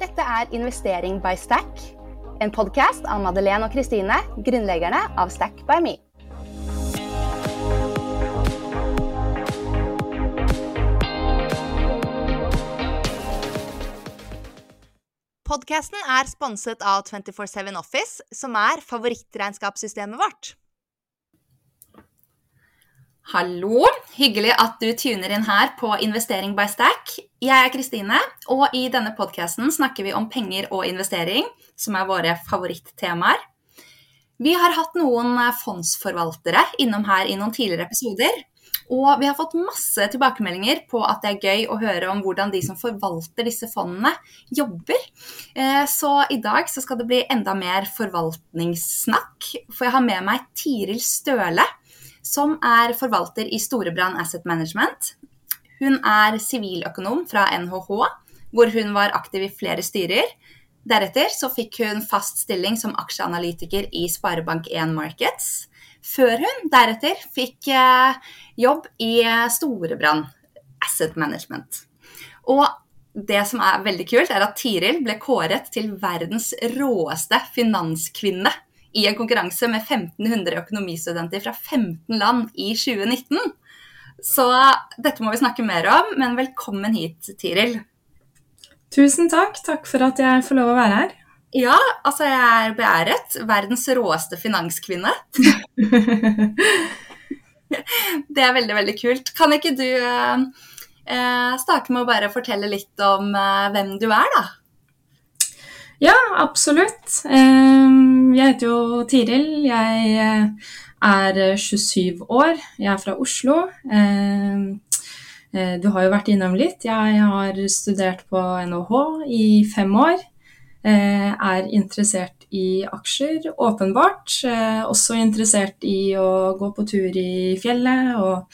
Dette er Investering by Stack, en podkast av Madeleine og Kristine, grunnleggerne av Stack by Me. Podkasten er sponset av 247 Office, som er favorittregnskapssystemet vårt. Hallo! Hyggelig at du tuner inn her på Investering by Stack. Jeg er Kristine, og i denne podkasten snakker vi om penger og investering, som er våre favorittemaer. Vi har hatt noen fondsforvaltere innom her i noen tidligere episoder, og vi har fått masse tilbakemeldinger på at det er gøy å høre om hvordan de som forvalter disse fondene, jobber. Eh, så i dag så skal det bli enda mer forvaltningssnakk, for jeg har med meg Tiril Støle, som er forvalter i Storebrand Asset Management. Hun er siviløkonom fra NHH, hvor hun var aktiv i flere styrer. Deretter så fikk hun fast stilling som aksjeanalytiker i Sparebank1 Markets før hun deretter fikk eh, jobb i eh, Storebrand Asset Management. Og det som er veldig kult, er at Tiril ble kåret til verdens råeste finanskvinne i en konkurranse med 1500 økonomistudenter fra 15 land i 2019. Så dette må vi snakke mer om, men velkommen hit, Tiril. Tusen takk. Takk for at jeg får lov å være her. Ja, altså jeg er beæret. Verdens råeste finanskvinne. det er veldig, veldig kult. Kan ikke du eh, starte med å bare fortelle litt om eh, hvem du er, da? Ja, absolutt. Eh, jeg heter jo Tiril. Jeg eh, er 27 år. Jeg er fra Oslo. Du har jo vært innom litt. Jeg har studert på NHH i fem år. Eh, er interessert i aksjer, åpenbart. Eh, også interessert i å gå på tur i fjellet og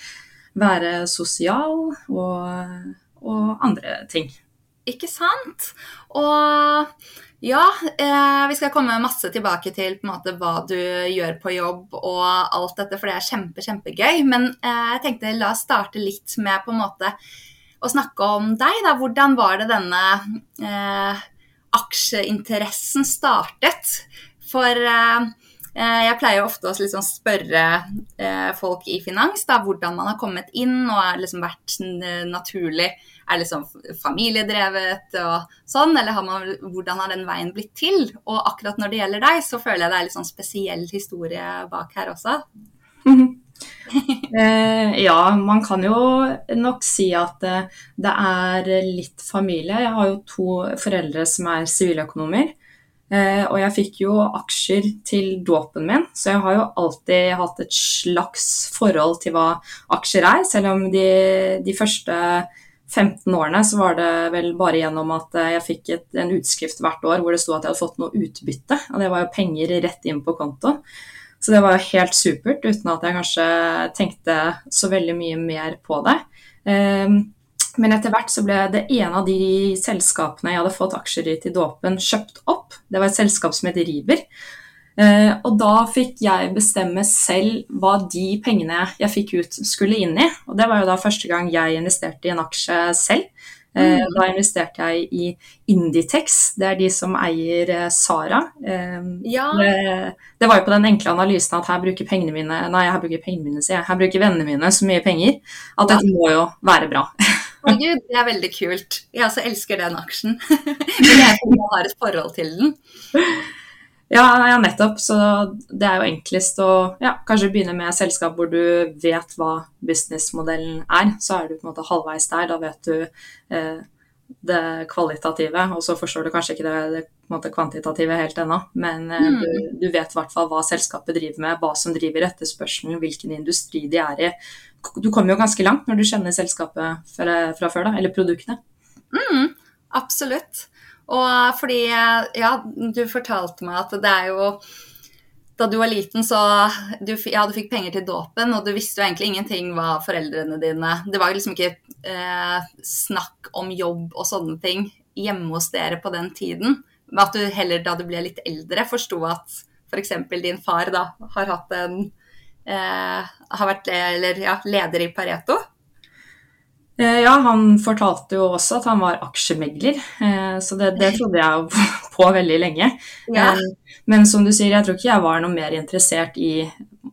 være sosial og, og andre ting. Ikke sant? Og ja, eh, vi skal komme masse tilbake til måte, hva du gjør på jobb og alt dette, for det er kjempe, kjempegøy. Men eh, jeg tenkte la oss starte litt med måte å snakke om deg. Da. Hvordan var det denne eh, aksjeinteressen startet. For eh, jeg pleier ofte å liksom spørre eh, folk i finans da, hvordan man har kommet inn og har liksom vært naturlig. Er liksom familiedrevet og sånn, eller har man, hvordan har den veien blitt til? Og akkurat når det gjelder deg, så føler jeg det er litt sånn spesiell historie bak her også. eh, ja, man kan jo nok si at eh, det er litt familie. Jeg har jo to foreldre som er siviløkonomer. Eh, og jeg fikk jo aksjer til dåpen min, så jeg har jo alltid hatt et slags forhold til hva aksjer er. Selv om de, de første 15 årene så var det vel bare gjennom at eh, jeg fikk et, en utskrift hvert år hvor det sto at jeg hadde fått noe utbytte. Og det var jo penger rett inn på konto. Så det var jo helt supert, uten at jeg kanskje tenkte så veldig mye mer på det. Ehm, men etter hvert så ble det ene av de selskapene jeg hadde fått aksjer i til dåpen, kjøpt opp. Det var et selskap som het Riber. Ehm, og da fikk jeg bestemme selv hva de pengene jeg fikk ut, skulle inn i. Og det var jo da første gang jeg investerte i en aksje selv. Eh, mm. Da investerte jeg i Inditex, det er de som eier eh, Sara. Eh, ja. Det, det, var jo på den enkle analysen at her bruker pengene mine Nei, her bruker pengene mine, sier jeg. Her bruker vennene mine så mye penger at dette må jo være bra. Å Gud, det er veldig kult. Jeg også elsker den aksjen. Men jeg har et forhold til den. Ja, ja, nettopp. Så det er jo enklest å ja, kanskje begynne med et selskap hvor du vet hva businessmodellen er. Så er du på en måte halvveis der. Da vet du eh, det kvalitative, og så forstår du kanskje ikke det, det måte, kvantitative helt ennå. Men eh, mm. du, du, vet i hvert fall hva selskapet driver med, hva som driver etterspørselen, hvilken industri de er i. Du kommer jo ganske langt når du kjenner selskapet fra, fra før, da, eller produktene. Mm, absolutt. Og fordi Ja, du fortalte meg at det er jo da du var liten, så du, ja, du fikk penger til dåpen, og du visste jo egentlig ingenting hva foreldrene dine Det var liksom ikke eh, snakk om jobb og sånne ting hjemme hos dere på den tiden. Men at du heller da du ble litt eldre, forsto at f.eks. For din far da har hatt en eh, Har vært eller, ja, leder i Pareto. Eh, ja, han fortalte jo også at han var aksjemegler, eh, så det, det trodde jeg på veldig lenge. Ja. Eh, men som du sier, jeg tror ikke jeg var noe mer interessert i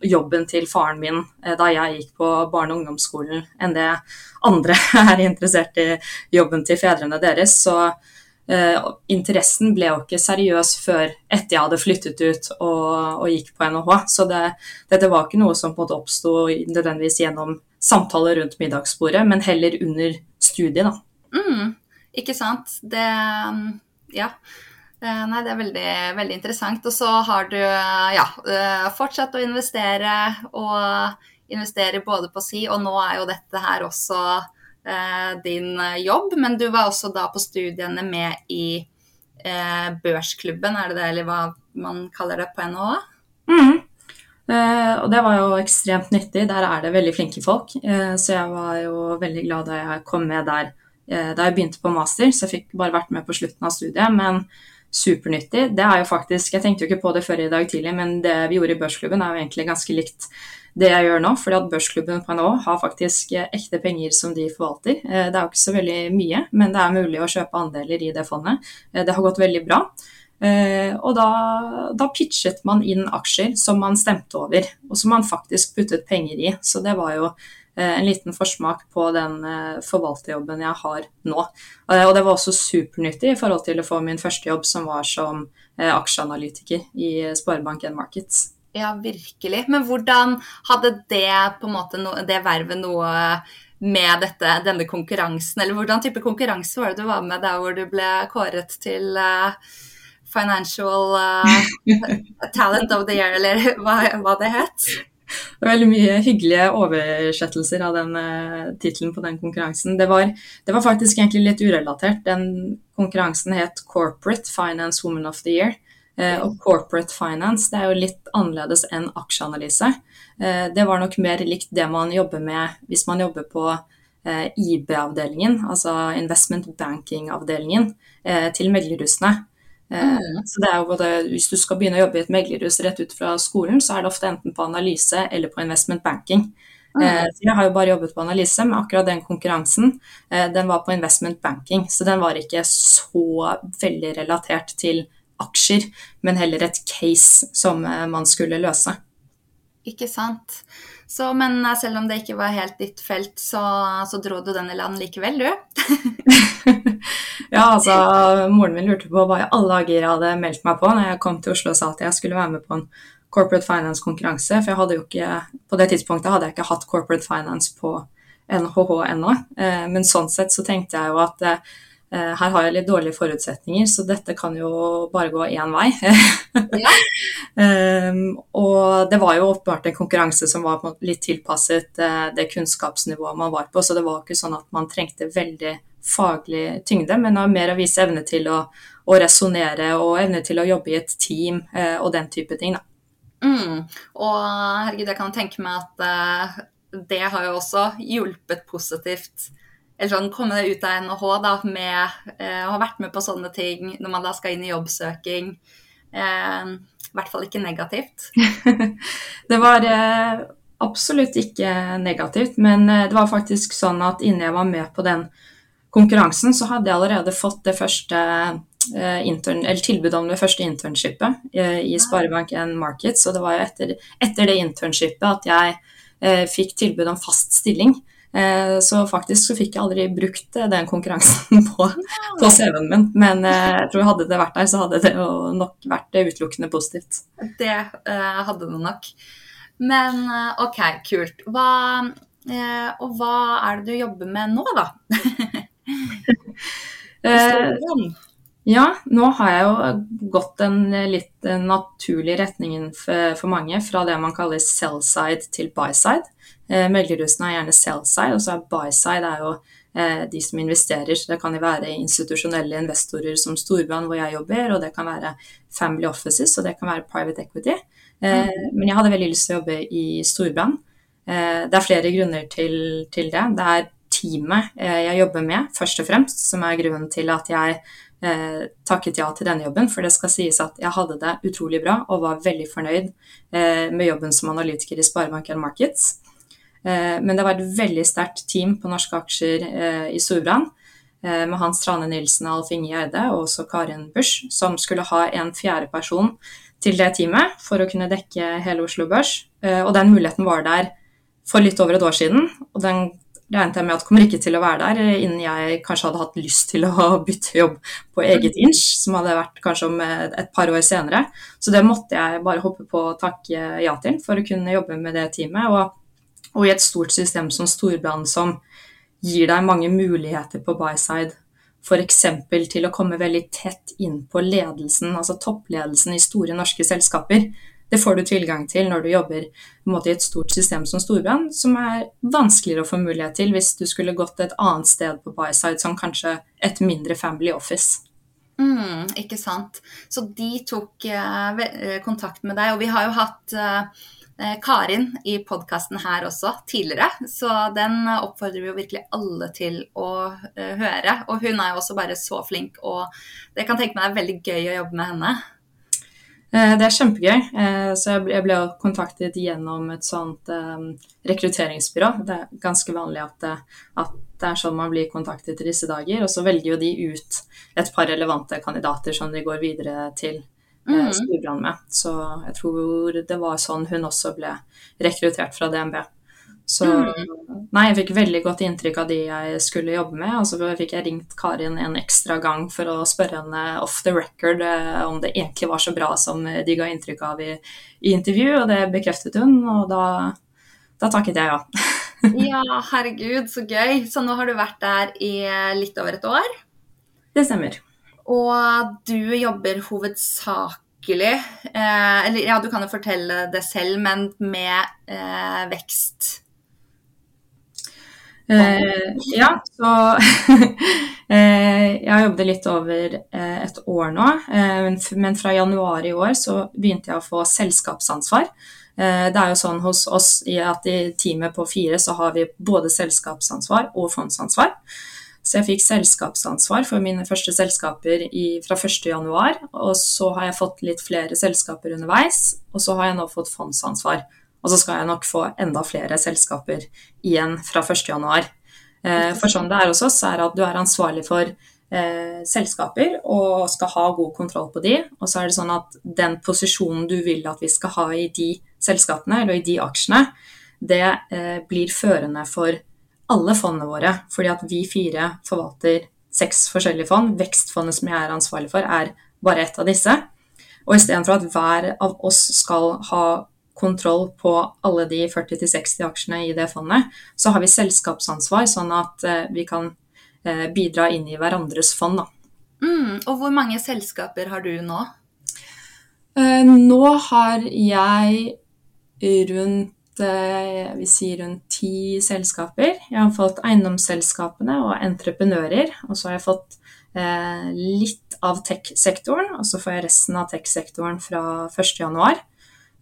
jobben til faren min da jeg gikk på barne- og ungdomsskolen, enn det andre er interessert i jobben til fedrene deres. Så uh, interessen ble jo ikke seriøs før etter jeg hadde flyttet ut og, og gikk på NHH. Så det, dette var ikke noe som på en måte oppsto nødvendigvis gjennom samtaler rundt middagsbordet, men heller under studiet, da. Mm, ikke sant. Det Ja. Eh, nei, det er veldig, veldig interessant. Og så har du ja, eh, fortsatt å investere, og investere både på si, og nå er jo dette her også eh, din jobb, men du var også da på studiene med i eh, børsklubben, er det det, eller hva man kaller det på NHH? Mm. Eh, og det var jo ekstremt nyttig. Der er det veldig flinke folk. Eh, så jeg var jo veldig glad da jeg kom med der eh, da jeg begynte på master. Så jeg fikk bare vært med på slutten av studiet. Men supernyttig. Det er jo faktisk Jeg tenkte jo ikke på det før i dag tidlig, men det vi gjorde i børsklubben er jo egentlig ganske likt det jeg gjør nå. fordi at børsklubben på NHO har faktisk ekte penger som de forvalter. Det er jo ikke så veldig mye, men det er mulig å kjøpe andeler i det fondet. Det har gått veldig bra. Eh, og da, da, pitchet man inn aksjer som man stemte over, og som man faktisk puttet penger i. Så det var jo eh, en liten forsmak på den eh, forvalterjobben jeg har nå. Og det var også supernyttig i forhold til å få min første jobb, som var som aksjeanalytiker i Sparebank1 Markets. Ja, virkelig. Men hvordan hadde det på en måte det vervet noe med dette, denne konkurransen, eller hvordan type konkurranse var det du var med der hvor du ble kåret til uh, Financial uh, Talent of the Year, eller hva, hva det het. Det var veldig mye hyggelige oversettelser av den uh, tittelen på den konkurransen. Det var, det var, faktisk egentlig litt urelatert. Den konkurransen het Corporate Finance Woman of the Year. Uh, og corporate finance det er jo litt annerledes enn aksjeanalyse. Uh, det var nok mer likt det man jobber med hvis man jobber på uh, IB-avdelingen, altså investment banking-avdelingen til meglerhusene. Mm. Så det er jo både, Hvis du skal begynne å jobbe i et meglerhus rett ut fra skolen, så er det ofte enten på analyse eller på investment banking. Mm. Så jeg har jo bare jobbet på analyse, men akkurat den konkurransen eh, den var på investment banking. Så den var ikke så veldig relatert til aksjer, men heller et case som eh, man skulle løse. Ikke sant. Så, men selv om det ikke var helt ditt felt, så, så dro du den i land likevel, du? ja, altså moren min lurte på hva i alle dager jeg hadde meldt meg på når jeg kom til Oslo og sa at jeg skulle være med på en corporate finance-konkurranse. For jeg hadde jo ikke, på det tidspunktet hadde jeg ikke hatt corporate finance på NHH ennå. Eh, men sånn sett så tenkte jeg jo at eh, her har jeg litt dårlige forutsetninger, så dette kan jo bare gå én vei. ja. um, og det var jo åpenbart en konkurranse som var litt tilpasset uh, det kunnskapsnivået man var på, så det var ikke sånn at man trengte veldig faglig tyngde, men mer å vise evne til å, å resonnere og evne til å jobbe i et team uh, og den type ting. Da. Mm. Og herregud, jeg kan tenke meg at uh, det har jo også hjulpet positivt eller sånn, komme det ut av NHH da, med eh, å ha vært med på sånne ting når man da skal inn i jobbsøking. Eh, I hvert fall ikke negativt. det var eh, absolutt ikke negativt, men eh, det var faktisk sånn at innen jeg var med på den konkurransen, så hadde jeg allerede fått det første eh, intern, eller tilbud om det første internshipet eh, i Sparebank1 Markets. Og det var jo etter, etter det internshipet at jeg fikk tilbud om fast stilling. Eh, så faktisk så fikk jeg aldri brukt eh, den konkurransen på, på CV-en min. Men eh, jeg tror hadde det vært der, så hadde det nok vært utelukkende positivt. Det hadde det nok. Men OK, kult. Hva, og hva er det du jobber med nå, da? ja, nå har jeg jo gått en litt naturlig retning for, for mange, fra det man kaller sell side til buy side. Eh, meglerhusene er gjerne sell side, og så er buy side er jo eh, de som investerer. Så det kan jo være institusjonelle investorer som Storbrann, hvor jeg jobber, og det kan være family offices, og det kan være private equity. Eh, mm. Men jeg hadde veldig lyst til å jobbe i Storbrann. Det er flere grunner til, til det. Det er teamet jeg jobber med, først og fremst, som er grunnen til at jeg eh, takket ja til denne jobben. For det skal sies at jeg hadde det utrolig bra og var veldig fornøyd eh, med jobben som analytiker i Sparebank Markets. Men det var et veldig sterkt team på norske aksjer i Storbrann med Hans Trane Nilsen og Alf Inge Gjerde og også Karin Busch, som skulle ha en fjerde person til det teamet for å kunne dekke hele Oslo Børs. Og den muligheten var der for litt over et år siden, og den regnet jeg med at kommer ikke til å være der eh, innen jeg kanskje hadde hatt lyst til å bytte jobb på eget inch, som hadde vært kanskje om eh, et par år senere. Så det måtte jeg bare hoppe på og takke ja til for å kunne jobbe med det teamet. Og, og i et stort system som Storbrann som gir deg mange muligheter på buy-side. F.eks. til å komme veldig tett inn på ledelsen, altså toppledelsen i store norske selskaper. Det får du tilgang til når du jobber måte, i et stort system som Storbrann, som er vanskeligere å få mulighet til hvis du skulle gått et annet sted på Byside, som kanskje et mindre family office. Mm, ikke sant. Så de tok eh, kontakt med deg, og vi har jo hatt uh, Karin i podkasten her også tidligere, så den oppfordrer vi jo virkelig alle til å uh, høre. Og hun er jo også bare så flink, og det kan tenke meg er veldig gøy å jobbe med henne. Eh, det er kjempegøy. Eh, så jeg ble kontaktet gjennom et sånt eh, rekrutteringsbyrå. Det er ganske vanlig at det, at det er sånn man blir kontaktet i disse dager. Og så velger jo de ut et par relevante kandidater som de går videre til mm. Storbrann med. Så jeg tror det var sånn hun også ble rekruttert fra DNB. Så mm. nei, jeg fikk veldig godt inntrykk av de jeg skulle jobbe med. Og så fikk jeg ringt Karin en ekstra gang for å spørre henne off the record eh, om det egentlig var så bra som de ga inntrykk av i, i intervju, og det bekreftet hun, og da, da takket jeg ja. ja, herregud, så gøy. Så nå har du vært der i litt over et år? Det stemmer. Og du jobber hovedsakelig eh, Eller ja, du kan jo fortelle det selv, men med eh, vekst Eh, ja, så eh, Jeg har jobbet litt over eh, et år nå, eh, men fra januar i år så begynte jeg å få selskapsansvar. Det er jo sånn hos oss i at i teamet på fire så har vi både selskapsansvar og fondsansvar. Så jeg fikk selskapsansvar for mine første selskaper i, fra 1.1, og så har jeg fått litt flere selskaper underveis, og så har jeg nå fått fondsansvar. Og så skal jeg nok få enda flere selskaper igjen fra 1.1. Eh, for sånn det er hos oss, er at du er ansvarlig for eh, selskaper og skal ha god kontroll på de. Og så er det sånn at den posisjonen du vil at vi skal ha i de selskapene, eller i de aksjene, det eh, blir førende for alle fondene våre. Fordi at vi fire forvalter seks forskjellige fond. Vekstfondet som jeg er ansvarlig for, er bare ett av disse. Og istedenfor at hver av oss skal ha kontroll på alle de 40-60 aksjene i det fondet, så har vi selskapsansvar, sånn at eh, vi kan eh, bidra inn i hverandres fond. Mm, og hvor mange selskaper har du nå? Eh, nå har jeg rundt jeg vil si rundt ti selskaper. Jeg har fått eiendomsselskapene og entreprenører. Og så har jeg fått eh, litt av tech-sektoren, og så får jeg resten av tech-sektoren fra 1.1.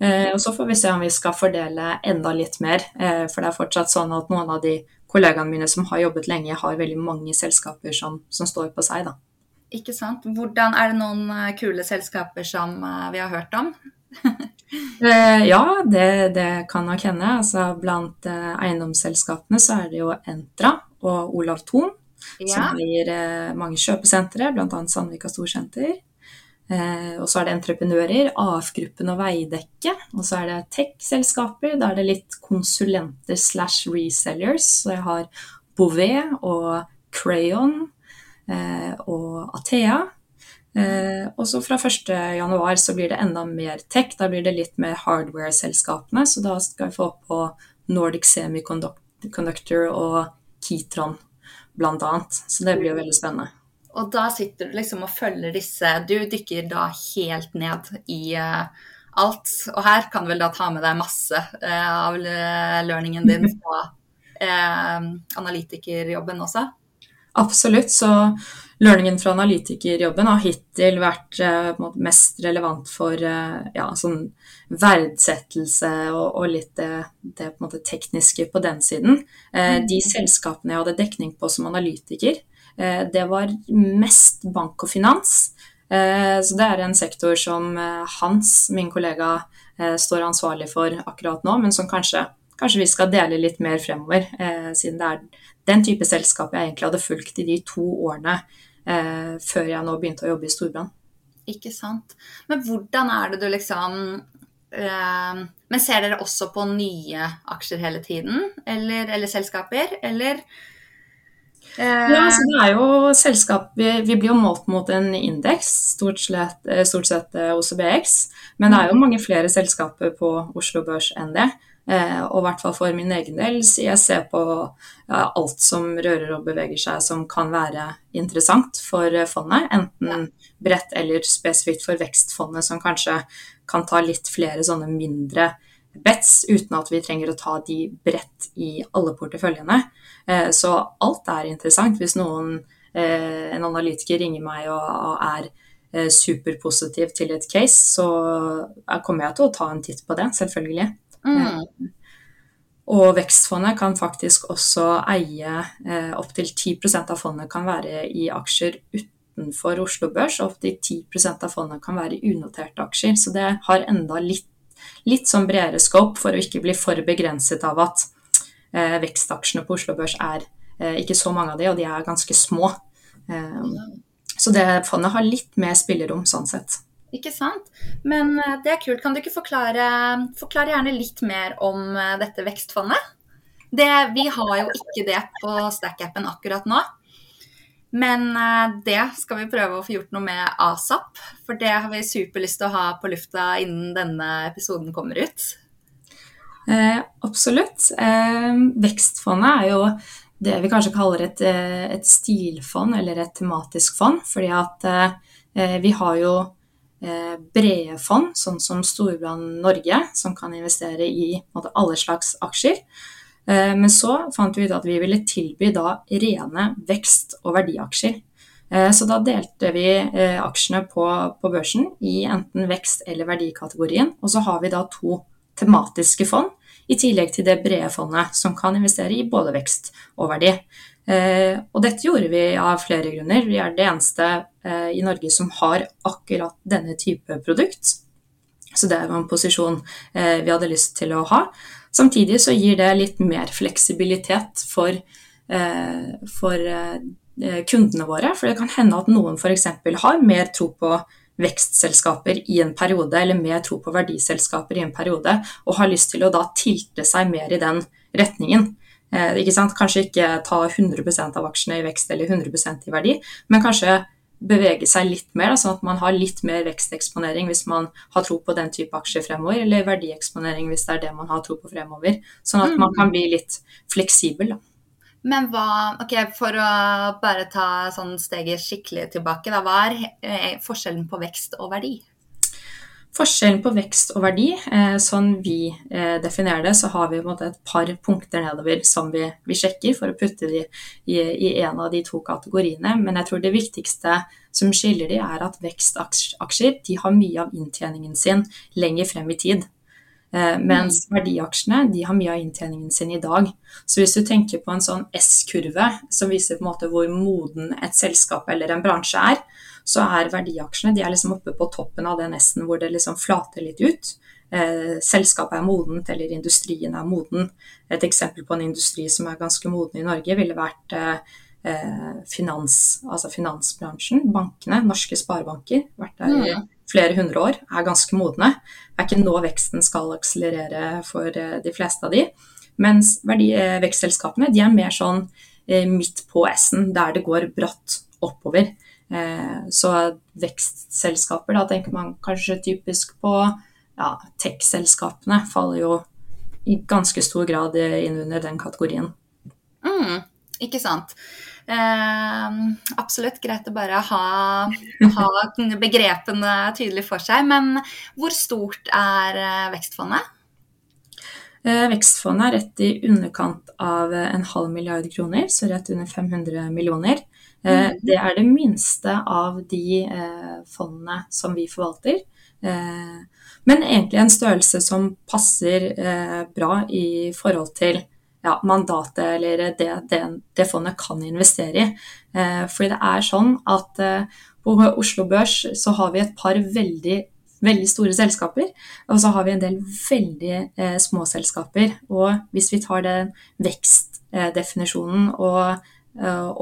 Eh, og så får vi se om vi skal fordele enda litt mer. Eh, for det er fortsatt sånn at noen av de kollegaene mine som har jobbet lenge, har veldig mange selskaper som, som står på seg. da. Ikke sant. Hvordan Er det noen eh, kule selskaper som vi har hørt om? Ja, det, det, kan nok hende. Altså, blant eiendomsselskapene så er det jo Entra og Olav Thon, ja. som eier mange kjøpesentre, bl.a. Sandvika Storsenter. Eh, og så er det entreprenører, AF-gruppen og Veidekke. Og så er det tech-selskaper. Da er det litt konsulenter slash resellers. Så jeg har Bouvet og Crayon eh, og Athea. Eh, og så fra 1.1 så blir det enda mer tech. Da blir det litt mer hardware-selskapene. Så da skal vi få på Nordic Semiconductor og Kitron bl.a. Så det blir jo veldig spennende. Og da sitter du liksom og følger disse Du dykker da helt ned i uh, alt. Og her kan du vel da ta med deg masse uh, av learningen din fra uh, analytikerjobben også? Absolutt. Så learningen fra analytikerjobben har hittil vært mest relevant for ja, sånn verdsettelse og, og litt det, det tekniske på den siden. Mm. De selskapene jeg hadde dekning på som analytiker, Eh, det var mest bank og finans. Eh, så det er en sektor som eh, Hans, min kollega, står ansvarlig for akkurat nå, men som kanskje kanskje vi skal dele litt mer fremover. Eh, siden det er den type selskap jeg egentlig hadde fulgt i de to årene eh, før jeg nå begynte å jobbe i Storbrann. Ikke sant. Men hvordan er det du liksom eh, Men ser dere også på nye aksjer hele tiden? Eller, eller selskaper? Eller ja, altså det er jo selskap vi, vi, blir jo målt mot en indeks, stort, eh, stort sett OCBX. Men det er jo mm. mange flere selskaper på Oslo Børs enn det. Eh, og i hvert fall for min egen del, så jeg ser på ja, alt som rører og beveger seg som kan være interessant for fondet. Enten bredt eller spesifikt for vekstfondet, som kanskje kan ta litt flere sånne mindre bets, uten at vi trenger å ta de bredt i alle porteføljene. Eh, så alt er interessant. Hvis noen, eh, en analytiker ringer meg og er superpositiv til et case, så kommer jeg til å ta en titt på det, selvfølgelig. Mm. Og vekstfondet kan faktisk også eie eh, opptil 10% av fondet kan være i aksjer utenfor Oslo Børs, og opptil 10% av fondet kan være i unoterte aksjer. Så det har enda litt, litt sånn bredere scope for å ikke bli for begrenset av at eh, vekstaksjene på Oslo Børs er eh, ikke så mange av de, og de er ganske små. Eh, så det fondet har litt mer spillerom sånn sett. Ikke sant. Men eh, det er kult. Kan du ikke forklare, forklare gjerne litt mer om eh, dette vekstfondet? Det, vi har jo ikke det på Stack-appen akkurat nå. Men eh, det skal vi prøve å få gjort noe med asap. For det har vi superlyst til å ha på lufta innen denne episoden kommer ut. Eh, absolutt. Eh, vekstfondet er jo det vi kanskje kaller et, et stilfond eller et tematisk fond. Fordi at eh, vi har jo brede fond, sånn som Storbrann Norge, som kan investere i måte, alle slags aksjer. Eh, men så fant vi ut at vi ville tilby da rene vekst- og verdiaksjer. Eh, så da delte vi aksjene på, på børsen i enten vekst- eller verdikategorien. Og så har vi da to tematiske fond, i tillegg til det brede fondet som kan investere i både vekst og verdi. Eh, og dette gjorde vi av flere grunner. Vi er det eneste eh, i Norge som har akkurat denne type produkt. Så det var en posisjon eh, vi hadde lyst til å ha. Samtidig så gir det litt mer fleksibilitet for, for kundene våre. For det kan hende at noen f.eks. har mer tro på vekstselskaper i en periode, eller mer tro på verdiselskaper i en periode, og har lyst til å da tilte seg mer i den retningen. Eh, ikke kanskje ikke ta 100% av aksjene i vekst eller 100% i verdi, men kanskje bevege seg litt mer, sånn at man har litt mer veksteksponering hvis man har tro på den type aksjer fremover, eller verdieksponering hvis det er det man har tro på fremover. Sånn at man kan bli litt fleksibel. Da. Men hva, ok, For å bare ta sånn steget skikkelig tilbake, da, hva er eh, forskjellen på vekst og verdi? Forskjellen på vekst og verdi, eh, sånn vi eh, definerer det, så har vi et par punkter nedover som vi, vi sjekker for å putte de i, i, en av de to kategoriene. Men jeg tror det viktigste som skiller de, er at vekstaksjer de har mye av inntjeningen sin lenger frem i tid. Eh, mens mm. verdiaksjene de har mye av inntjeningen sin i dag. Så hvis du tenker på en sånn S-kurve som viser på en måte hvor moden et selskap eller en bransje er, så er verdiaksjene de er liksom oppe på toppen av den S-en hvor det liksom flater litt ut. Eh, selskapet er modent, eller industrien er moden. Et eksempel på en industri som er ganske moden i Norge, ville vært eh, eh finans, altså finansbransjen. Bankene, norske sparebanker, vært der i mm. flere hundre år, er ganske modne. Det er ikke nå veksten skal akselerere for de fleste av de. Mens verdi, vekstselskapene de er mer sånn midt på S-en, der det går bratt oppover. Eh, så vekstselskaper, da tenker man kanskje typisk på ja, tech-selskapene faller jo i ganske stor grad inn under den kategorien. Mm, ikke sant. Eh, absolutt greit å bare ha, ha, begrepene tydelig for seg. Men hvor stort er eh, vekstfondet? Eh, vekstfondet er rett i underkant av en halv milliard kroner, så rett under 500 millioner. Eh, mm. Det er det minste av de eh, fondene som vi forvalter. Eh, men egentlig en størrelse som passer bra i forhold til ja, mandatet eller det, det, det, fondet kan investere i. Fordi det er sånn at på Oslo Børs så har vi et par veldig veldig store selskaper, og så har vi en del veldig eh, små selskaper. Og hvis vi tar den vekstdefinisjonen eh, og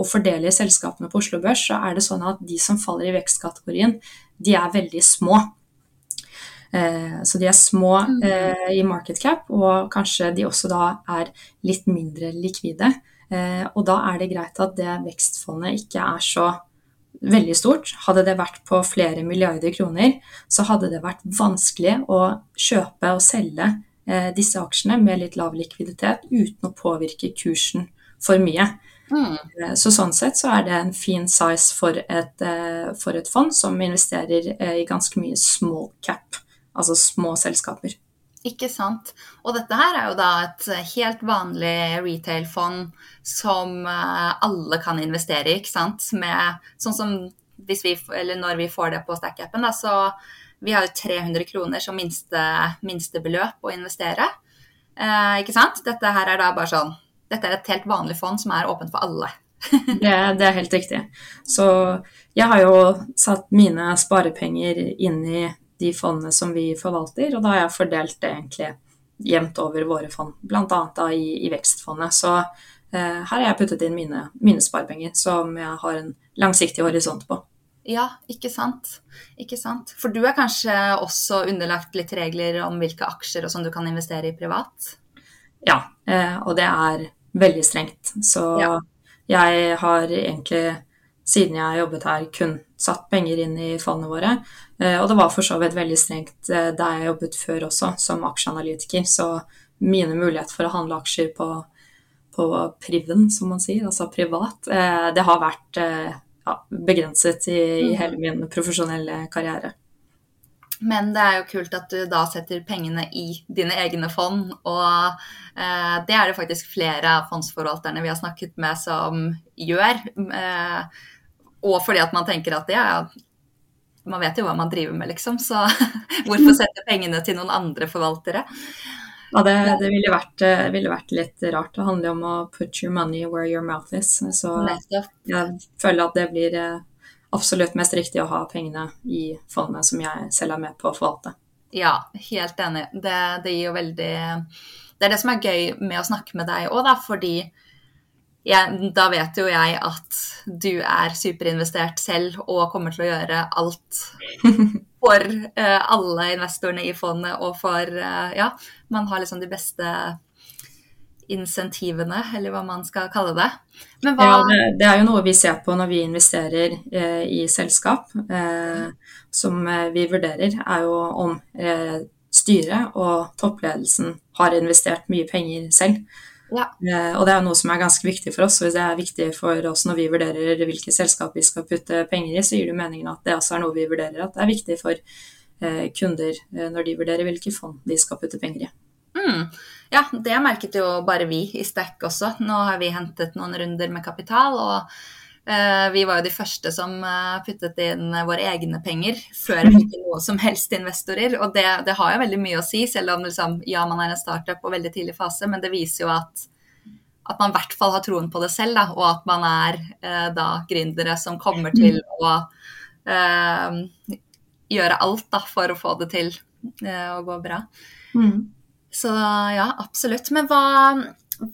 fordeler selskapene på Oslo Børs, så er det sånn at de som faller i vekstkategorien, de er veldig små. Eh, så de er små mm. eh, i market cap, og kanskje de også da er litt mindre likvide. Eh, og da er det greit at det vekstfondet ikke er så veldig stort. Hadde det vært på flere milliarder kroner, så hadde det vært vanskelig å kjøpe og selge disse aksjene med litt lav likviditet uten å påvirke kursen for mye. Mm. Så sånn sett så er det en fin size for et, for et fond som investerer i ganske mye small cap altså små selskaper. Ikke sant. Og dette her er jo da et helt vanlig retail-fond som eh, alle kan investere i, ikke sant. Med, sånn som hvis vi, eller når vi får det på Stack-appen, da, så vi har jo 300 kroner som minste, minstebeløp å investere. Eh, ikke sant? Dette her er da bare sånn Dette er et helt vanlig fond som er åpent for alle. det, det, er helt riktig. Så jeg har jo satt mine sparepenger inn i de fondene som vi forvalter, og da har jeg fordelt det egentlig jevnt over våre fond, bl.a. i, i Vekstfondet. Så eh, her har jeg puttet inn mine, mine sparepenger, som jeg har en langsiktig horisont på. Ja, ikke sant. Ikke sant. For du er kanskje også underlagt litt regler om hvilke aksjer og sånn du kan investere i privat? Ja, eh, og det er veldig strengt. Så ja. jeg har egentlig, siden jeg har jobbet her, kun satt penger inn i fondene våre. Eh, og det var for så vidt veldig strengt eh, der jeg jobbet før også, som aksjeanalytiker. Så mine muligheter for å handle aksjer på, på priven, som man sier, altså privat, eh, det har vært ja, begrenset i, i, mm. hele min profesjonelle karriere. Men det er jo kult at du da setter pengene i dine egne fond, og eh, det er det faktisk flere av fondsforvalterne vi har snakket med som gjør. Eh, og fordi at man tenker at ja, man vet jo hva man driver med, liksom. Så hvorfor sette pengene til noen andre forvaltere? Ja, det, det ville, vært, eh, ville, vært, litt rart. Det handler om å put your money where your mouth is. Så jeg føler at det blir eh, absolutt mest riktig å ha pengene i fondet som jeg selv er med på å forvalte. Ja, helt enig. Det, det gir jo veldig Det er det som er gøy med å snakke med deg òg, da, fordi jeg, da vet jo jeg at du er superinvestert selv og kommer til å gjøre alt for uh, alle investorene i fondet og for uh, Ja, man har liksom de beste insentivene, eller hva man skal kalle det. Men hva ja, det, det, er jo noe vi ser på når vi investerer eh, i selskap. som vi vurderer, er jo om styret og toppledelsen har investert mye penger selv. Ja. Eh, og det er noe som er ganske viktig for oss. og Hvis det er viktig for oss når vi vurderer hvilke selskap vi skal putte penger i, så gir det meningen at det også er noe vi vurderer at det er viktig for eh, kunder eh, når de vurderer hvilke fond de skal putte penger i. Mm. Ja, det merket jo bare vi i Stack også. Nå har vi hentet noen runder med kapital. og vi var jo de første som puttet inn våre egne penger før vi fikk noe som helst investorer. Og det, det, har jo veldig mye å si, selv om liksom, ja, man er en startup og veldig tidlig fase, men det viser jo at at man i hvert fall har troen på det selv, da, og at man er eh, da gründere som kommer til å eh, gjøre alt da, for å få det til eh, å gå bra. Mm. Så ja, absolutt. Men hva,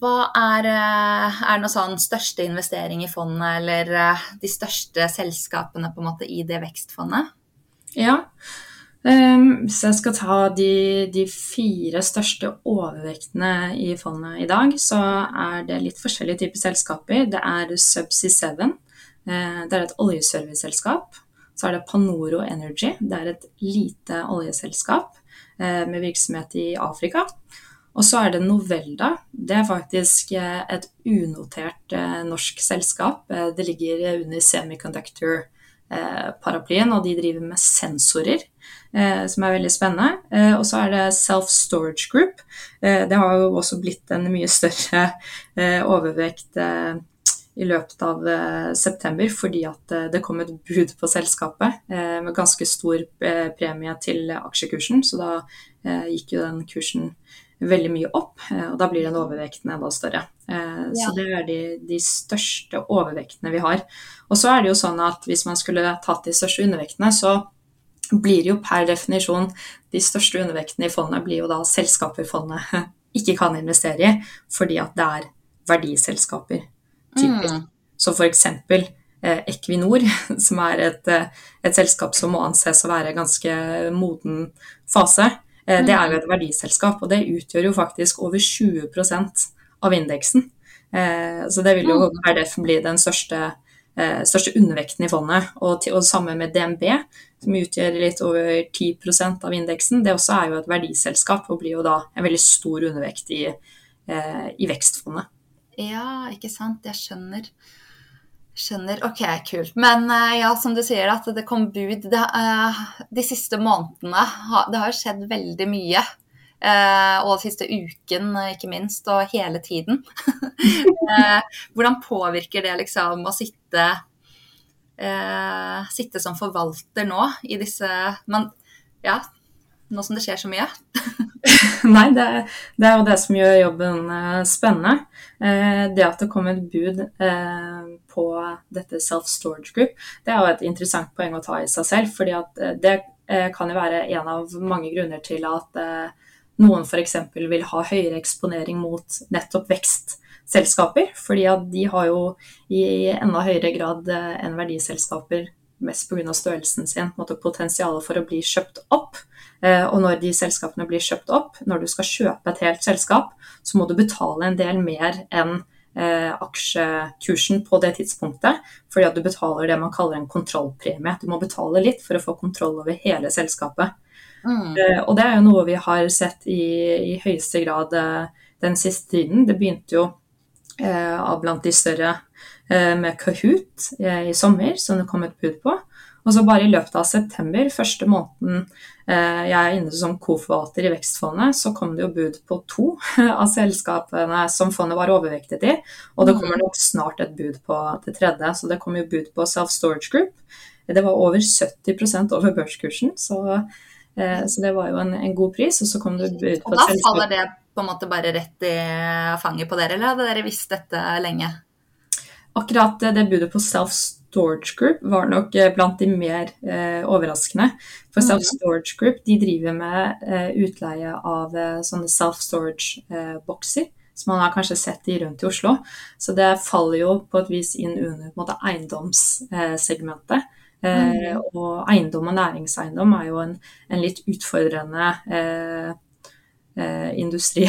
hva er, eh, er noe sånn største investering i fondet, eller eh, de største selskapene på en måte i det vekstfondet? Ja, Um, hvis jeg skal ta de, de, fire største overvektene i fondet i dag, så er det litt forskjellige typer selskaper. Det er Subsea 7. Uh, det er et oljeserviceselskap. Så er det Panoro Energy. Det er et lite oljeselskap med virksomhet i Afrika. Og så er det Novelda. Det er faktisk uh, et unotert norsk selskap. det ligger under semiconductor-paraplyen, og de driver med sensorer eh, som er veldig spennende. Eh, og så er det Self Storage Group. Eh, det har jo også blitt en mye større eh, overvekt eh, i løpet av eh, september fordi at det kom et bud på selskapet med ganske stor premie til aksjekursen. Så da gikk jo den kursen veldig mye opp, og da blir den overvekten enda større. Så det er de, de, største overvektene vi har. Og så er det jo sånn at hvis man skulle tatt de største undervektene, så blir jo per definisjon de største undervektene i fondet blir jo da selskaper fondet ikke kan investere i, fordi at det er verdiselskaper. Typisk. Mm. Så f.eks. Eh, Equinor, som er et, eh, et, selskap som må anses å være ganske moden fase, eh, det er jo mm. et verdiselskap, og det utgjør jo faktisk over 20% av indeksen. Eh, så det vil jo mm. per def bli den største, eh, største undervekten i fondet. Og, til, og sammen med DNB, som utgjør litt over 10% av indeksen. Det også er jo et verdiselskap og blir jo da en veldig stor undervekt i, eh, i vekstfondet. Ja, ikke sant. Jeg skjønner. Skjønner. Ok, kult. Men ja, som du sier, at det kom bud det, uh, de siste månedene. Det har jo skjedd veldig mye. Uh, og siste uken, ikke minst, og hele tiden. uh, hvordan påvirker det liksom å sitte, sitte som forvalter nå i disse man, Ja, nå som det skjer så mye? Nei, det, det, er jo det som gjør jobben spennende. det at det kom et bud på dette self-storage group, det er jo et interessant poeng å ta i seg selv. fordi at det kan jo være en av mange grunner til at noen f.eks. vil ha høyere eksponering mot nettopp vekstselskaper. fordi at de har jo i enda høyere grad eh, enn verdiselskaper, mest pga. størrelsen sin, potensial for å bli kjøpt opp. Eh, og når de selskapene blir kjøpt opp, når du skal kjøpe et helt selskap, så må du betale en del mer enn eh, aksjekursen på det tidspunktet, fordi at du betaler det man kaller en kontrollpremie. Du må betale litt for å få kontroll over hele selskapet. Mm. Uh, og det er jo noe vi har sett i, i høyeste grad den siste tiden. Det begynte jo av blant de større med Kahoot i sommer, som det kom et bud på. Og så bare i løpet av september, første måneden jeg er inne som co-forvalter i Vekstfondet, så kom det jo bud på to av selskapene som fondet var overvektet i. Og det mm. kommer nok snart et bud på det tredje. Så det kom jo bud på Self Storage Group. Det var over 70% over børskursen. Så Eh, så det var jo en, en, god pris. Og så kom det bud på og Da faller det på en måte bare rett i fanget på dere, eller hadde dere visst dette lenge? Akkurat det budet på Self Storage Group var nok eh, blant de mer eh, overraskende. For mm. Self Storage Group de driver med eh, utleie av eh, sånne self storage-bokser. som man har kanskje sett de rundt i Oslo. Så det faller jo på et vis inn under måte, eiendomssegmentet. Eh, mm. og eiendom og næringseiendom er jo en, en litt utfordrende eh, eh, industri,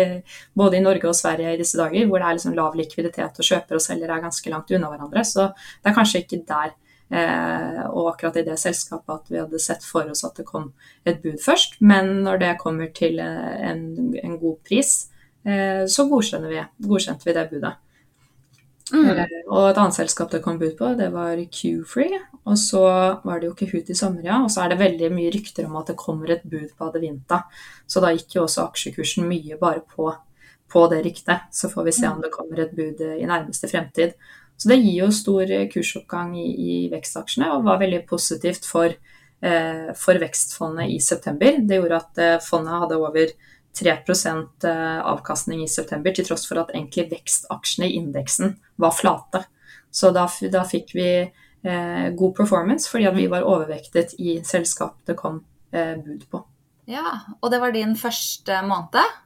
både i Norge og Sverige i disse dager, hvor det er liksom lav likviditet og kjøper og selger er ganske langt unna hverandre. Så det er kanskje ikke der eh, og akkurat i det selskapet at vi hadde sett for oss at det kom et bud først. Men når det kommer til en, en god pris, eh, så vi, godkjente vi det budet. Mm. Eh, og et annet selskap det kom bud på, det var Q-Free. Og så var det jo Kahoot i sommer, ja. Og så er det veldig mye rykter om at det kommer et bud på Adevinta. Så da gikk jo også aksjekursen mye bare på, på det ryktet. Så får vi se om mm. det kommer et bud i nærmeste fremtid. Så det gir jo stor kursoppgang i, i vekstaksjene, og var veldig positivt for, eh, for vekstfondet i september. Det gjorde at eh, fondet hadde over 3 eh, avkastning i september, til tross for at egentlig vekstaksjene i indeksen var flate. Så da, da fikk vi eh, god performance fordi vi var overvektet i selskap det kom eh, bud på. Ja, Og det var din første måned?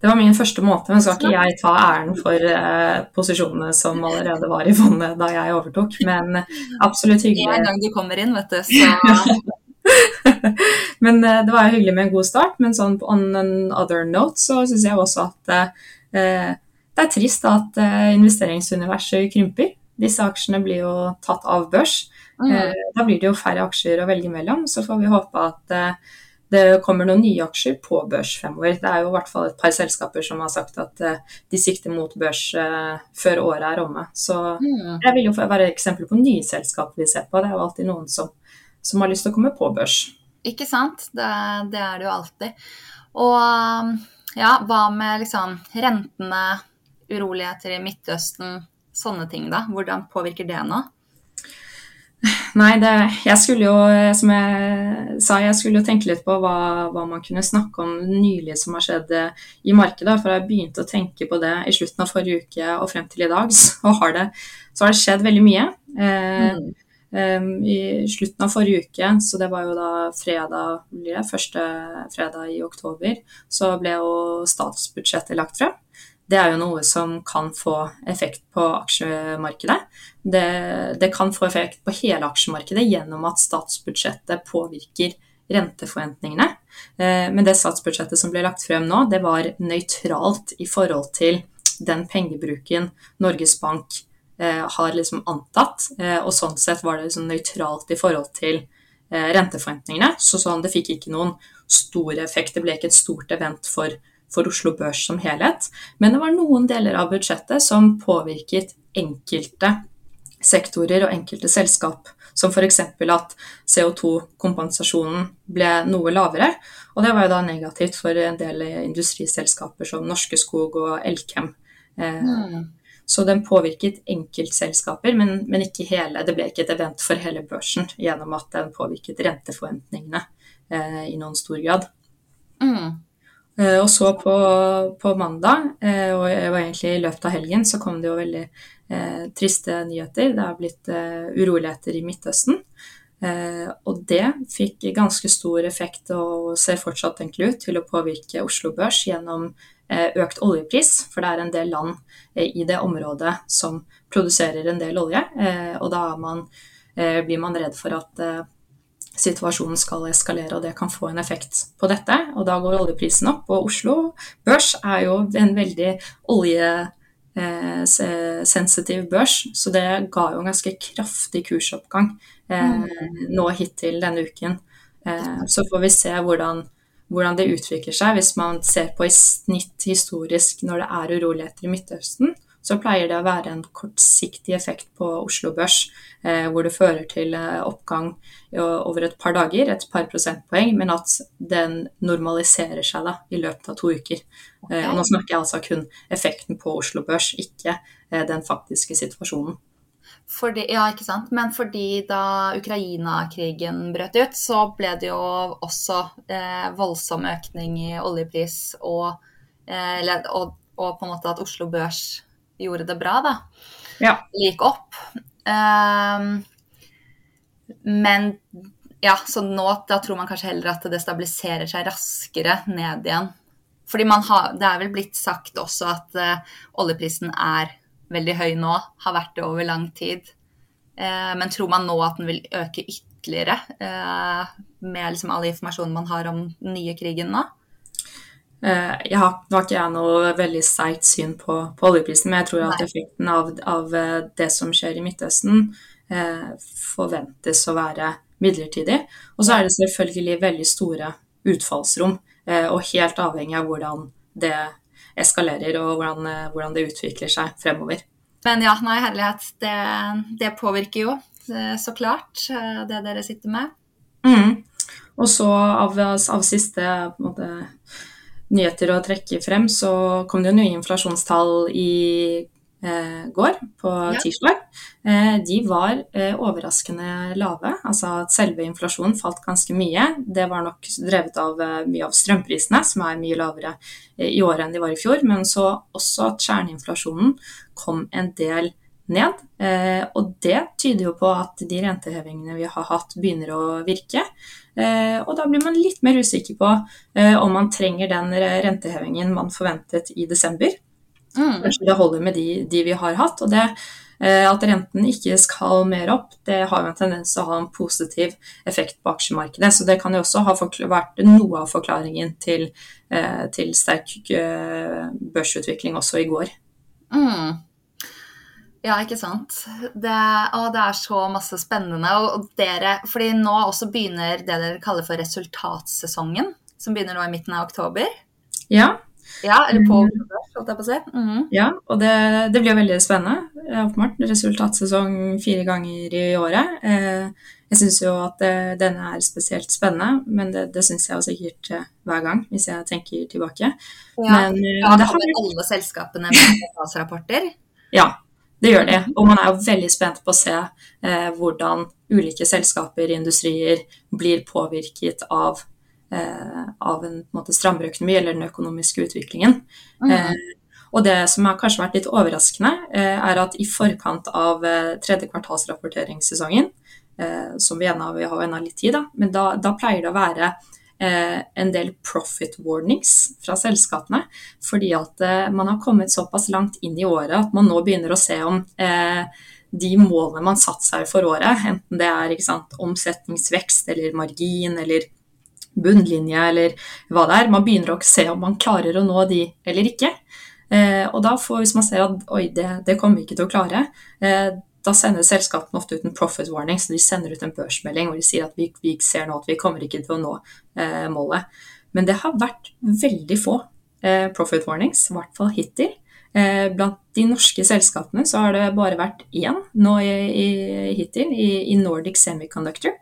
Det var min første måned, men skal ikke jeg ta æren for eh, posisjonene som allerede var i fondet da jeg overtok, men absolutt hyggelig. En gang du kommer inn, vet du, så men eh, det var jo hyggelig med en god start. Men sånn on another note så syns jeg også at eh, det er trist at eh, investeringsuniverset krymper. Disse aksjene blir jo tatt av børs. Mm. Eh, da blir det jo færre aksjer å velge mellom. Så får vi håpe at eh, det kommer noen nye aksjer på børs fremover. Det er jo i hvert fall et par selskaper som har sagt at uh, de sikter mot børs før året er omme. Så mm. det vil jo være eksempler på nye selskaper vi ser på. Det er jo alltid noen som som har lyst til å komme på børs. Ikke sant. Det, det er det jo alltid. Og um, ja, hva med liksom rentene, uroligheter i Midtøsten, sånne ting, da? Hvordan påvirker det nå? Nei, det, jeg skulle jo, som jeg sa, jeg skulle jo tenke litt på hva, hva, man kunne snakke om nylig som har skjedd eh, i markedet. For jeg begynte å tenke på det i slutten av forrige uke og frem til i dag, så har det, så har det skjedd veldig mye. Eh, mm. I slutten av forrige uke, så det var jo da fredag, første fredag i oktober, så ble jo statsbudsjettet lagt frem. Det er jo noe som kan få effekt på aksjemarkedet. Det, det kan få effekt på hele aksjemarkedet gjennom at statsbudsjettet påvirker renteforventningene. Eh, men det statsbudsjettet som ble lagt frem nå, det var nøytralt i forhold til den pengebruken Norges Bank har liksom antatt. Eh, og sånn sett var det liksom nøytralt i forhold til renteforventningene. Så sånn, det fikk ikke noen stor effekt. Det ble ikke et stort event for, for Oslo Børs som helhet. Men det var noen deler av budsjettet som påvirket enkelte sektorer og enkelte selskap. Som f.eks. at CO2-kompensasjonen ble noe lavere. Og det var jo da negativt for en del industriselskaper som Norske Skog og Elkem. Eh, mm. Så den påvirket enkeltselskaper, men, men, ikke hele. Det ble ikke et event for hele børsen gjennom at den påvirket renteforventningene eh, i noen stor grad. Mm. Eh, og så på, på mandag, eh, og egentlig i løpet av helgen, så kom det jo veldig eh, triste nyheter. Det har blitt eh, uroligheter i Midtøsten. Eh, og det fikk ganske stor effekt og ser fortsatt egentlig ut til å påvirke Oslo Børs gjennom økt oljepris. For det er en del land eh, i det området som produserer en del olje. Eh, og da man, blir man redd for at situasjonen skal eskalere, og det kan få en effekt på dette. Og da går oljeprisen opp. Og Oslo Børs er jo en veldig olje eh, børs, så det ga jo en ganske kraftig kursoppgang eh, mm. nå hittil denne uken. Eh, så får vi se hvordan, hvordan, det utvikler seg. Hvis man ser på i snitt historisk når det er uroligheter i Midtøsten, så pleier det å være en kortsiktig effekt på Oslo Børs, eh, hvor det fører til eh, oppgang over et par dager, et par prosentpoeng, men at den normaliserer seg da, i løpet av to uker. Okay. Eh, nå snakker jeg altså kun effekten på Oslo Børs, ikke eh, den faktiske situasjonen. Fordi, ja, ikke sant. Men fordi da Ukraina-krigen brøt ut, så ble det jo også eh, voldsom økning i oljepris og, eh, og, og, på en måte at Oslo Børs gjorde det bra, da. Ja. Gikk opp. Um, men ja, så nå da tror man kanskje heller at det stabiliserer seg raskere ned igjen. Fordi har, det er vel blitt sagt også at uh, oljeprisen er veldig høy nå, har vært det over lang tid. Uh, men tror man nå at den vil øke ytterligere uh, med liksom all informasjonen man har om den nye krigen nå? Eh, har, nå har ikke jeg noe veldig seigt syn på, på, oljeprisen, men jeg tror at effekten av, av, eh, det som skjer i Midtøsten, eh, forventes å være midlertidig. Og så er det selvfølgelig veldig store utfallsrom, eh, og helt avhengig av hvordan det eskalerer og hvordan, eh, hvordan det utvikler seg fremover. Men ja, nei, herlighet. Det, det påvirker jo så klart det dere sitter med. Mm. Og så av, av siste måte, nyheter å trekke frem, så kom det jo nye inflasjonstall i eh, går, på tirsdag. Eh, de var eh, overraskende lave. Altså at selve inflasjonen falt ganske mye. Det var nok drevet av eh, mye av strømprisene, som er mye lavere eh, i år enn de var i fjor. Men så også at kjerneinflasjonen kom en del ned. Eh, og det tyder jo på at de rentehevingene vi har hatt, begynner å virke. Eh, og da blir man litt mer usikker på eh, om man trenger den rentehevingen man forventet i desember. Mm. Kanskje det holder med de, de, vi har hatt. og det eh, At renten ikke skal mer opp, det har jo en tendens til å ha en positiv effekt på aksjemarkedet. Så det kan jo også ha vært noe av forklaringen til, til sterk børsutvikling også i går. Mm. Ja, ikke sant. Det, å, det er så masse spennende. Og, og dere, fordi nå også begynner det dere kaller for resultatsesongen, som begynner nå i midten av oktober. Ja. Ja, eller på holdt jeg på å si. Mm -hmm. Ja, og det, det, blir veldig spennende. Åpenbart. Resultatsesong fire ganger i året. Eh, jeg syns jo at det, denne er spesielt spennende, men det, det syns jeg jo sikkert eh, hver gang, hvis jeg tenker tilbake. Ja, men, eh, ja det har alle selskapene med rapporter. Ja, det gjør de. Og man er jo veldig spent på å se eh, hvordan ulike selskaper, industrier, blir påvirket av, eh, av en, en strammere økonomi eller den økonomiske utviklingen. Mm. Eh, og det som har kanskje vært litt overraskende, eh, er at i forkant av eh, tredje kvartalsrapporteringssesongen, eh, som vi, ennå, vi har ennå litt tid, da, men da, da pleier det å være eh, en del profit warnings fra selskapene. Fordi at eh, man har kommet såpass langt inn i året at man nå begynner å se om eh, de målene man satte seg for året, enten det er sant, omsetningsvekst eller margin eller bunnlinje eller hva det er. Man begynner å se om man klarer å nå de eller ikke. Eh, og da får, hvis man ser at oi, det, det kommer vi ikke til å klare, eh, da sender selskapene ofte ut en profit warning, så de sender ut en børsmelding hvor de sier at vi, vi ser nå at vi kommer ikke til å nå eh, målet. Men det har vært veldig få eh, profit warnings, i hvert fall hittil. Eh, blant de norske selskapene så har det bare vært én nå i, i, hittil, i, i Nordic Semiconductor.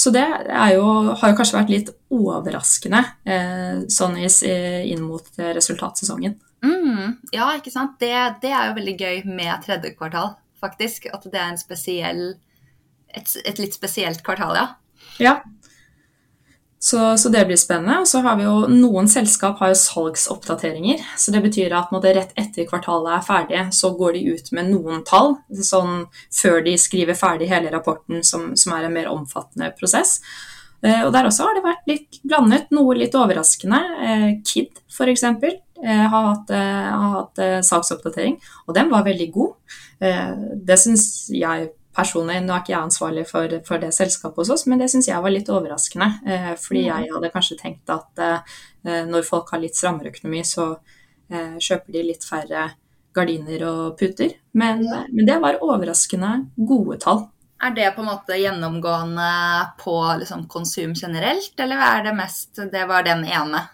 Så det jo, har jo kanskje vært litt overraskende eh, sånn inn mot resultatsesongen. Mm, ja, ikke sant. Det, det, er jo veldig gøy med tredje kvartal, faktisk. At det er en spesiell, et, et litt spesielt kvartal, ja. Ja, så, så, det blir spennende. Og så har vi jo noen selskap har jo salgsoppdateringer. Så det betyr at måtte, rett etter kvartalet er ferdig, så går de ut med noen tall. Sånn før de skriver ferdig hele rapporten, som, som er en mer omfattende prosess. Eh, og der også har det vært litt blandet, noe litt overraskende. Eh, Kid f.eks. Eh, har hatt, eh, har hatt eh, salgsoppdatering, og den var veldig god. Eh, det syns jeg personlig, nå er ikke jeg ansvarlig for, for det selskapet hos oss, men det syns jeg var litt overraskende. Eh, fordi mm. jeg hadde kanskje tenkt at eh, når folk har litt strammere økonomi, så eh, kjøper de litt færre gardiner og puter. Men, men, det var overraskende gode tall. Er det på en måte gjennomgående på liksom, konsum generelt, eller er det mest Det var den ene?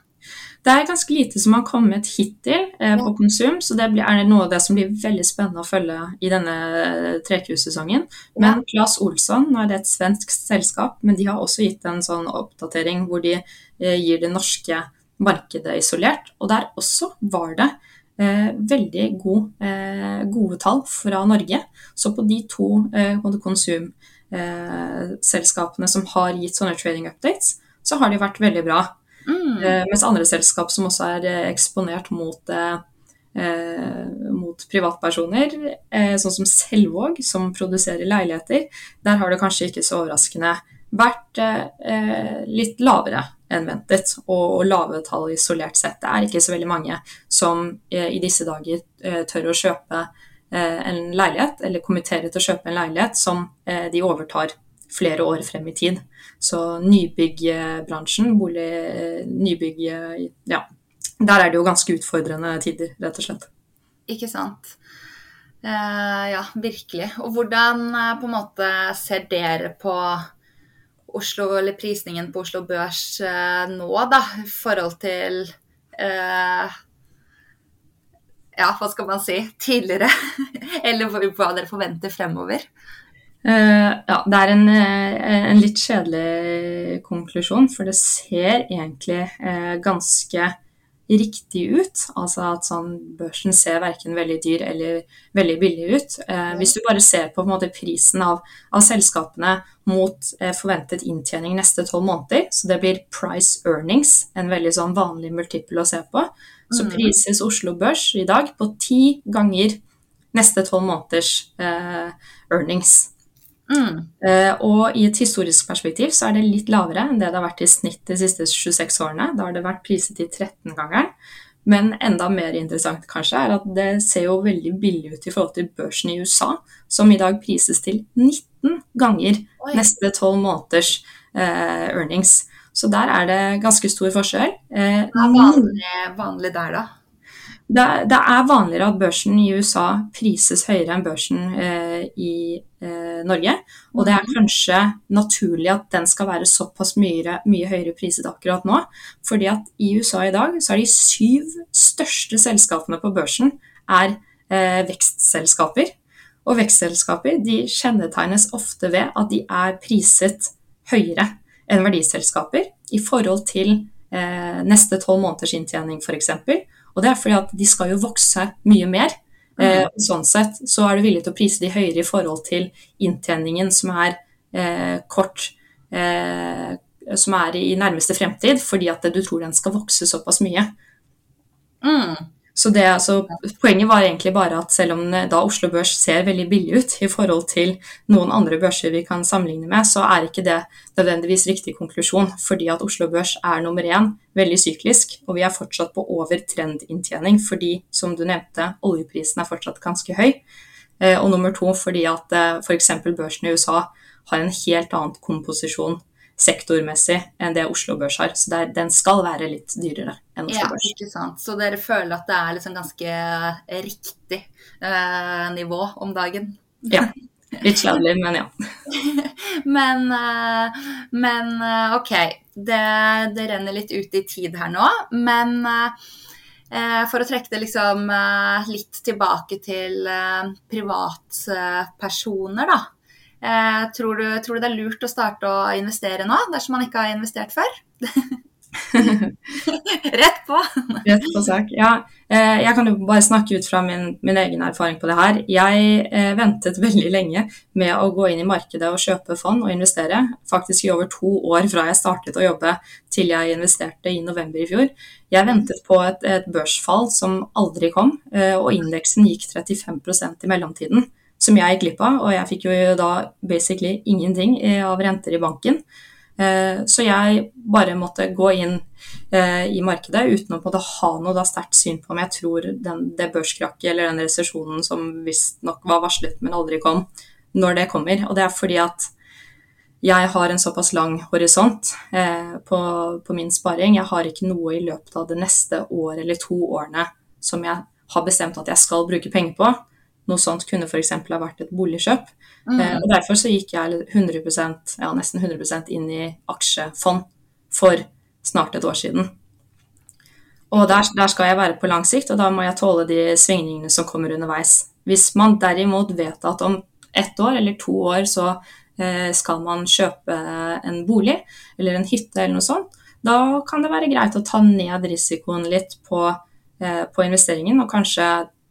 Det er ganske lite som har kommet hittil eh, på konsum, så det er noe av det som blir veldig spennende å følge i denne eh, trekursesongen. Men Claes Olsson nå er det et svensk selskap, men de har også gitt en sånn oppdatering hvor de eh, gir det norske markedet isolert. Og der også var det eh, veldig god, eh, gode tall fra Norge. Så på de to eh, konsumselskapene som har gitt sånne trading updates, så har de vært veldig bra. Mm. Eh, mens andre selskap som også er eh, eksponert mot, eh, mot privatpersoner, eh, sånn som Selvåg, som produserer leiligheter, der har det kanskje ikke så overraskende vært eh, litt lavere enn ventet, og, og, lave tall isolert sett. Det er ikke så veldig mange som eh, i disse dager tør å kjøpe en leilighet, eller kommentere til å kjøpe en leilighet som de overtar flere år frem i tid. Så nybyggebransjen, bolig, nybygg Ja. Der er det jo ganske utfordrende tider, rett og slett. Ikke sant. Uh, ja, virkelig. Og hvordan uh, på en måte ser dere på Oslo, eller prisningen på Oslo Børs uh, nå, da, i forhold til Ja, hva skal man si? Tidligere? eller hva dere forventer fremover? Uh, ja, det er en, uh, en, litt kjedelig konklusjon, for det ser egentlig uh, ganske riktig ut. Altså at sånn, børsen ser verken veldig dyr eller veldig billig ut. hvis du bare ser på, på måte, prisen av, av, selskapene mot forventet inntjening neste tolv måneder, så det blir price earnings, en veldig sånn vanlig multiple å se på, så mm. prises Oslo Børs i dag på ti ganger neste tolv måneders earnings. Mm. Uh, og i et historisk perspektiv så er det litt lavere enn det det har vært i snitt de siste 26 årene. Da har det vært priset i 13-gangeren. Men enda mer interessant kanskje er at det ser jo veldig billig ut i forhold til børsen i USA, som i dag prises til 19 ganger Oi. neste 12 måneders eh, earnings. Så der er det ganske stor forskjell. Eh, Hva er vanlig, vanlig der, da? Det, det, er vanligere at børsen i USA prises høyere enn børsen eh, i eh, Norge. Og det er mhm. kanskje naturlig at den skal være såpass mye, mye, høyere priset akkurat nå. Fordi at i USA i dag så er de syv største selskapene på børsen er eh, vekstselskaper. Og vekstselskaper de kjennetegnes ofte ved at de er priset høyere enn verdiselskaper i forhold til eh, neste tolv måneders inntjening f.eks. Og det er fordi at de skal jo vokse mye mer. Eh, mm. sånn sett så er du villig til å prise de høyere i forhold til inntjeningen som er eh, kort eh, Som er i nærmeste fremtid, fordi at du tror den skal vokse såpass mye. Mm. Så det, altså, Poenget var egentlig bare at selv om da Oslo Børs ser veldig billig ut i forhold til noen andre børser vi kan sammenligne med, så er ikke det nødvendigvis riktig konklusjon. Fordi at Oslo Børs er nummer én veldig syklisk, og vi er fortsatt på over trendinntjening fordi, som du nevnte, oljeprisen er fortsatt ganske høy. Eh, og nummer to fordi at f.eks. børsen i USA har en helt annen komposisjon sektormessig enn det Oslo Børs har. Så er, den skal være litt dyrere enn Oslo ja, Børs. Ikke sant. Så dere føler at det er liksom ganske eh, riktig eh, nivå om dagen? Ja. Litt sladelig, men ja. men, eh, men, eh, OK. Det, det, renner litt ut i tid her nå. Men eh, for å trekke det liksom litt tilbake til privatpersoner, da. Eh, tror, du, tror, du, det er lurt å starte å investere nå, dersom man ikke har investert før? Rett på! Rett på sak. Ja, eh, jeg kan jo bare snakke ut fra min, min egen erfaring på det her. Jeg eh, ventet veldig lenge med å gå inn i markedet og kjøpe fond og investere. Faktisk i over to år fra jeg startet å jobbe til jeg investerte i november i fjor. Jeg ventet på et, et børsfall som aldri kom, og indeksen gikk 35% i mellomtiden som jeg gikk glipp av. Og jeg fikk jo da basically ingenting av renter i banken. Eh, så jeg bare måtte gå inn eh, i markedet uten å måtte ha noe sterkt syn på om jeg tror den, det børskrakket eller den resesjonen som visstnok var varslet, men aldri kom, når det kommer. Og det er fordi at jeg har en såpass lang horisont eh, på, på, min sparing. Jeg har ikke noe i løpet av det neste år eller to årene som jeg har bestemt at jeg skal bruke penger på. Noe sånt kunne f.eks. ha vært et boligkjøp. Mm. Eh, og Derfor så gikk jeg 100% ja, nesten 100% inn i aksjefond for snart et år siden. Og der, der, skal jeg være på lang sikt, og da må jeg tåle de svingningene som kommer underveis. Hvis man derimot vet at om ett år eller to år så eh, skal man kjøpe en bolig eller en hytte eller noe sånt, da kan det være greit å ta ned risikoen litt på, eh, på investeringen og kanskje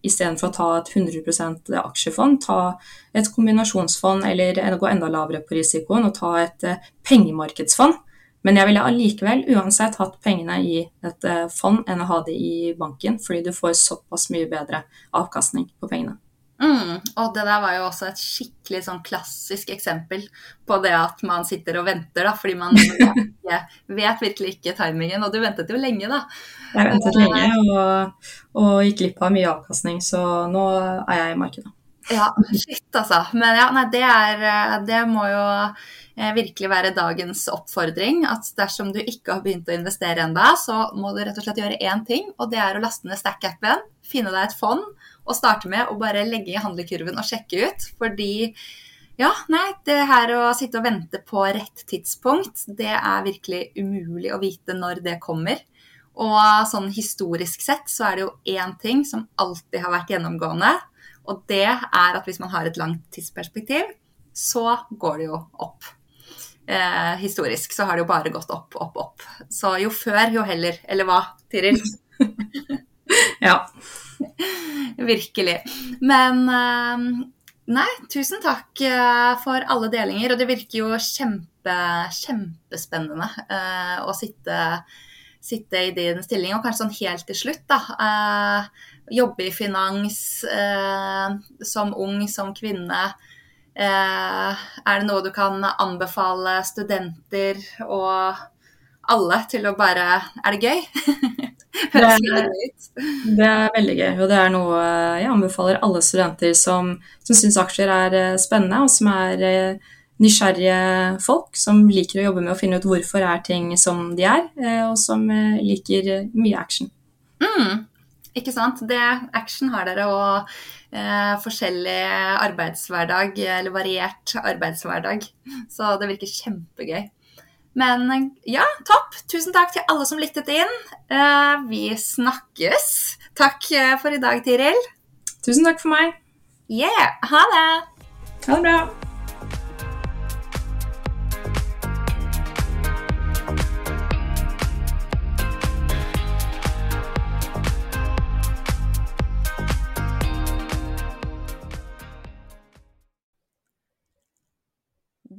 istedenfor å ta et 100% aksjefond, ta et kombinasjonsfond eller gå enda lavere på risikoen og ta et eh, pengemarkedsfond. Men jeg ville allikevel uansett hatt pengene i et eh, fond enn å ha det i banken, fordi du får såpass mye bedre avkastning på pengene. Mm, og det der var jo også et skikkelig sånn klassisk eksempel på det at man sitter og venter, da, fordi man ikke, vet virkelig ikke timingen. Og du ventet jo lenge, da. Jeg ventet lenge og, og gikk glipp av mye avkastning, så nå er jeg i markedet. Ja, shit altså. Men ja, nei, det er Det må jo eh, virkelig være dagens oppfordring. At dersom du ikke har begynt å investere ennå, så må du rett og slett gjøre én ting, og det er å laste ned Stack-appen, finne deg et fond å starte med å bare legge i handlekurven og sjekke ut. Fordi ja, nei, det her å sitte og vente på rett tidspunkt, det er virkelig umulig å vite når det kommer. Og sånn historisk sett så er det jo én ting som alltid har vært gjennomgående, og det er at hvis man har et langt tidsperspektiv, så går det jo opp. Eh, historisk så har det jo bare gått opp, opp, opp. Så jo før, jo heller. Eller hva, Tiril? ja. Virkelig. Men eh, nei, tusen takk eh, for alle delinger. Og det virker jo kjempe, kjempespennende uh, å sitte, sitte, i din stilling. Og kanskje sånn helt til slutt, da. Jobbe i finans som ung, som kvinne. er det noe du kan anbefale studenter og alle til å bare Er det gøy? Det er, det er, veldig gøy, og det er noe jeg anbefaler alle studenter som, som syns aksjer er eh, spennende, og som er eh, nysgjerrige folk, som liker å jobbe med å finne ut hvorfor er ting som de er, eh, og som liker mye action. Mm, ikke sant. Det, action har dere, og eh, forskjellig arbeidshverdag, eller variert arbeidshverdag. Så det virker kjempegøy. Men ja, topp. Tusen takk til alle som lyttet inn. Uh, vi snakkes. Takk eh, for i dag, Tiril. Tusen takk for meg. Yeah. Ha det. Ha det bra.